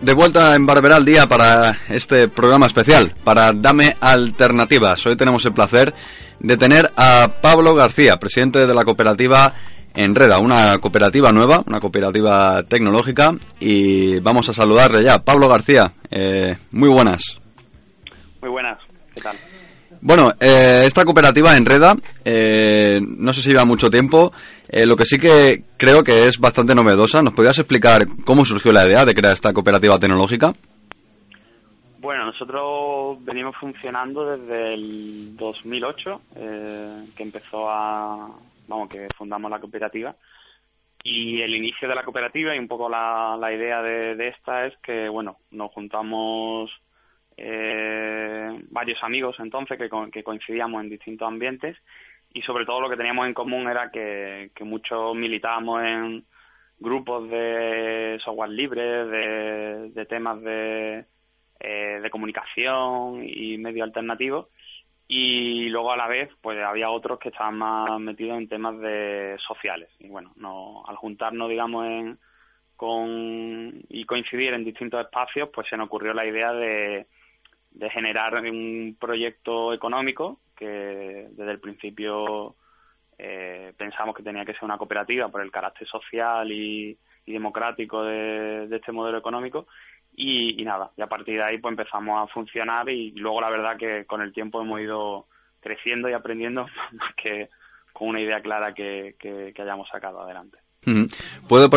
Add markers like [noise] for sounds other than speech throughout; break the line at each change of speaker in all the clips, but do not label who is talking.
De vuelta en Barberá al día para este programa especial, para Dame Alternativas. Hoy tenemos el placer de tener a Pablo García, presidente de la cooperativa Enreda, una cooperativa nueva, una cooperativa tecnológica, y vamos a saludarle ya. Pablo García, eh, muy buenas.
Muy buenas, ¿qué tal?
Bueno, eh, esta cooperativa Enreda, eh, no sé si lleva mucho tiempo, eh, lo que sí que creo que es bastante novedosa. ¿Nos podrías explicar cómo surgió la idea de crear esta cooperativa tecnológica?
Bueno, nosotros venimos funcionando desde el 2008, eh, que empezó a, vamos, que fundamos la cooperativa. Y el inicio de la cooperativa y un poco la, idea de, de esta es que, bueno, nos juntamos eh, varios amigos entonces que, que coincidíamos en distintos ambientes y sobre todo lo que teníamos en común era que, que muchos militábamos en grupos de software libre, de, de temas de, eh, de comunicación y medio alternativo y luego a la vez pues había otros que estaban más metidos en temas de sociales y bueno no al juntarnos digamos en con y coincidir en distintos espacios pues se nos ocurrió la idea de de generar un proyecto económico que desde el principio eh, pensamos que tenía que ser una cooperativa por el carácter social y, y democrático de, este modelo económico y, nada, y a partir de ahí pues empezamos a funcionar y luego la verdad que con el tiempo hemos ido creciendo y aprendiendo [laughs] más que con una idea clara que hayamos sacado adelante.
Puede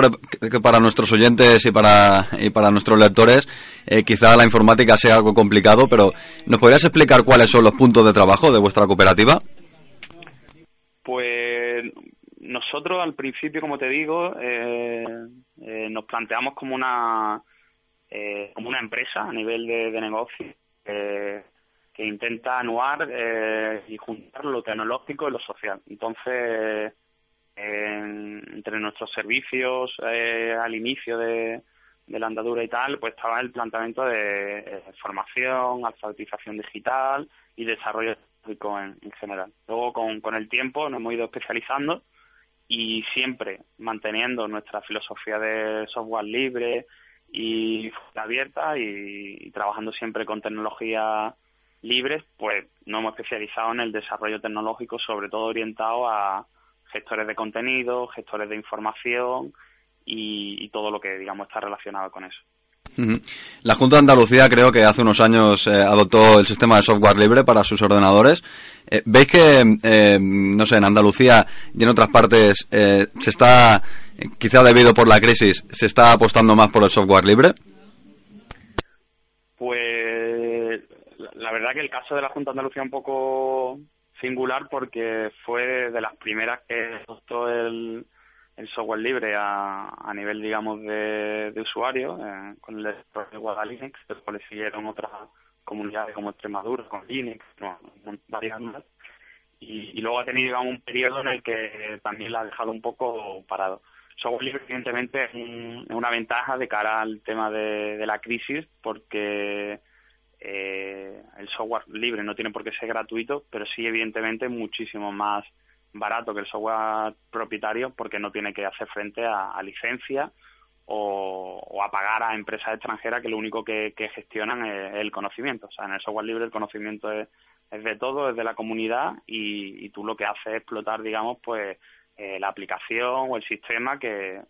que para nuestros oyentes y para, y para nuestros lectores eh, quizá la informática sea algo complicado, pero ¿nos podrías explicar cuáles son los puntos de trabajo de vuestra cooperativa?
Pues nosotros al principio, como te digo, eh, eh, nos planteamos como una eh, como una empresa a nivel de, de negocio que intenta anuar y juntar lo tecnológico y lo social. Entonces entre nuestros servicios eh, al inicio de, la andadura y tal, pues estaba el planteamiento de eh, formación, alfabetización digital y desarrollo en, en, general. Luego, con, con el tiempo, nos hemos ido especializando y siempre manteniendo nuestra filosofía de software libre y abierta y, y trabajando siempre con tecnologías libres, pues nos hemos especializado en el desarrollo tecnológico, sobre todo orientado a gestores de contenido, gestores de información y, y, todo lo que, digamos, está relacionado con eso.
La Junta de Andalucía creo que hace unos años eh, adoptó el sistema de software libre para sus ordenadores. Eh, ¿Veis que, eh, no sé, en Andalucía y en otras partes eh, se está, quizá debido por la crisis, se está apostando más por el software libre?
Pues la verdad que el caso de la Junta de Andalucía es un poco singular porque fue de las primeras que adoptó el, software libre a, a nivel, digamos, de, de usuario, eh, con el desarrollo de Guadalinux, después le siguieron otras comunidades como Extremadura, con Linux, varias más. Y, luego ha tenido, digamos, un periodo en el que también la ha dejado un poco parado. Software libre, evidentemente, es, un, es una ventaja de cara al tema de la crisis, porque eh, el software libre no tiene por qué ser gratuito, pero sí evidentemente muchísimo más barato que el software propietario porque no tiene que hacer frente a, a licencia o, a pagar a empresas extranjeras que lo único que, que, gestionan es el conocimiento. O sea, en el software libre el conocimiento es, es de todo, es de la comunidad y, y, tú lo que haces es explotar, digamos, pues eh, la aplicación o el sistema que,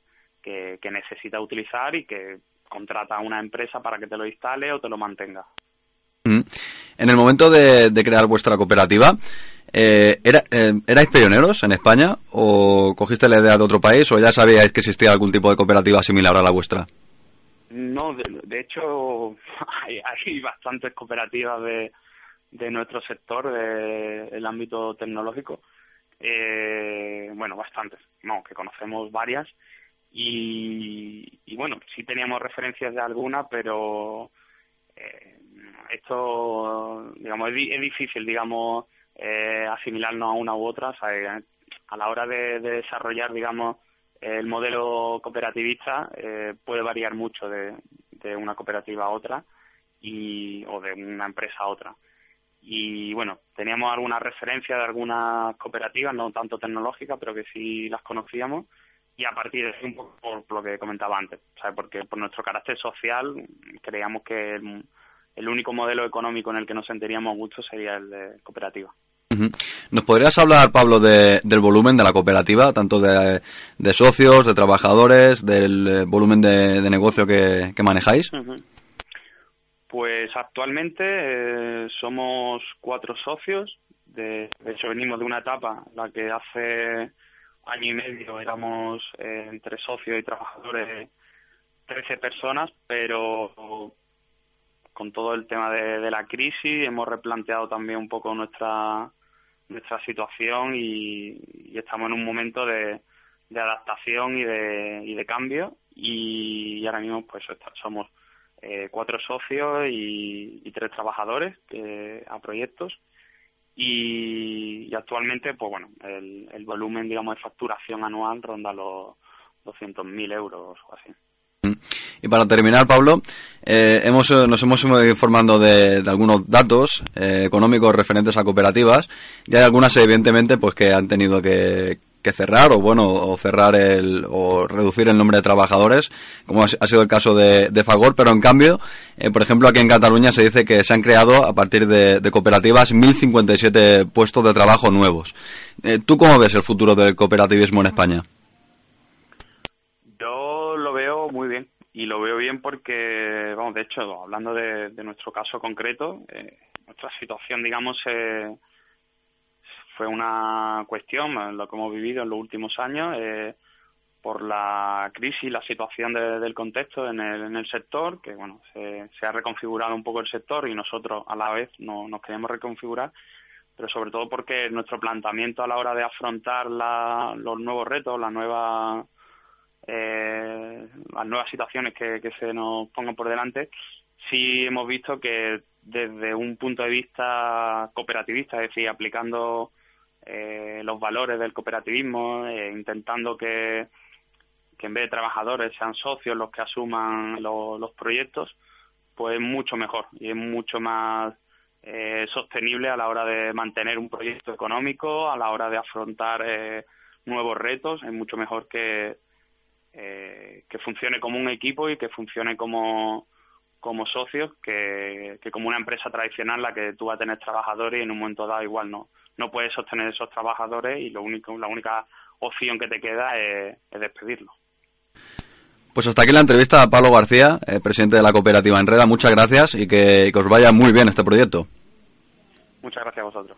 que, que necesitas utilizar y que contrata a una empresa para que te lo instale o te lo mantenga.
En el momento de, crear vuestra cooperativa, eh, ¿era, eh, ¿erais pioneros en España o cogiste la idea de otro país o ya sabíais que existía algún tipo de cooperativa similar a la vuestra?
No, de, de hecho [laughs] hay, hay, bastantes cooperativas de, de nuestro sector, del de, ámbito tecnológico. Eh, bueno, bastantes, no, que conocemos varias. Y, bueno, sí teníamos referencias de alguna, pero eh, esto, digamos, es, difícil, digamos, eh, asimilarnos a una u otra. a la hora de, desarrollar, digamos, el modelo cooperativista eh, puede variar mucho de, de, una cooperativa a otra y, o de una empresa a otra. Y bueno, teníamos algunas referencias de algunas cooperativas, no tanto tecnológicas, pero que sí las conocíamos y a partir de un poco por, lo que comentaba antes, porque por nuestro carácter social creíamos que el, único modelo económico en el que nos sentiríamos gusto sería el de cooperativa.
¿Nos podrías hablar, Pablo, del volumen de la cooperativa, tanto de, socios, de trabajadores, del eh, volumen de, negocio que, manejáis?
Pues actualmente eh, somos cuatro socios. De, de, hecho, venimos de una etapa en la que hace año y medio éramos eh, entre socios y trabajadores 13 personas, pero con todo el tema de, la crisis hemos replanteado también un poco nuestra nuestra situación y, estamos en un momento de, adaptación y de, y de cambio y, ahora mismo pues somos eh, cuatro socios y, tres trabajadores eh, a proyectos y, actualmente, pues bueno, el, volumen, digamos, de facturación anual ronda los 200.000 euros o así.
Y para terminar, Pablo, eh, hemos, nos hemos ido informando de, algunos datos eh, económicos referentes a cooperativas. Y hay algunas, evidentemente, pues que han tenido que, cerrar o bueno o cerrar el o reducir el nombre de trabajadores como ha sido el caso de, Fagor. Pero en cambio eh, por ejemplo aquí en Cataluña se dice que se han creado a partir de, de cooperativas 1057 puestos de trabajo nuevos. Eh, tú cómo ves el futuro del cooperativismo en España
yo lo veo muy bien y lo veo bien porque vamos de hecho hablando de, nuestro caso concreto eh, nuestra situación digamos eh, fue una cuestión, lo que hemos vivido en los últimos años, eh, por la crisis, la situación del contexto en el, en el sector, que bueno, se, ha reconfigurado un poco el sector y nosotros a la vez no, nos queremos reconfigurar, pero sobre todo porque nuestro planteamiento a la hora de afrontar los nuevos retos, las nuevas, eh, las nuevas situaciones que, que se nos pongan por delante, sí hemos visto que desde un punto de vista cooperativista, es decir, aplicando eh, los valores del cooperativismo, eh, intentando que, que, en vez de trabajadores sean socios los que asuman los proyectos, pues es mucho mejor y es mucho más eh, sostenible a la hora de mantener un proyecto económico, a la hora de afrontar nuevos retos, es mucho mejor que, que funcione como un equipo y que funcione como, como socios que, que como una empresa tradicional la que tú vas a tener trabajadores y en un momento dado igual no no puedes sostener esos trabajadores y lo único, la única opción que te queda es, despedirlo.
Pues hasta aquí la entrevista a Pablo García, eh, presidente de la cooperativa Enreda. Muchas gracias y que, que os vaya muy bien este proyecto.
Muchas gracias a vosotros.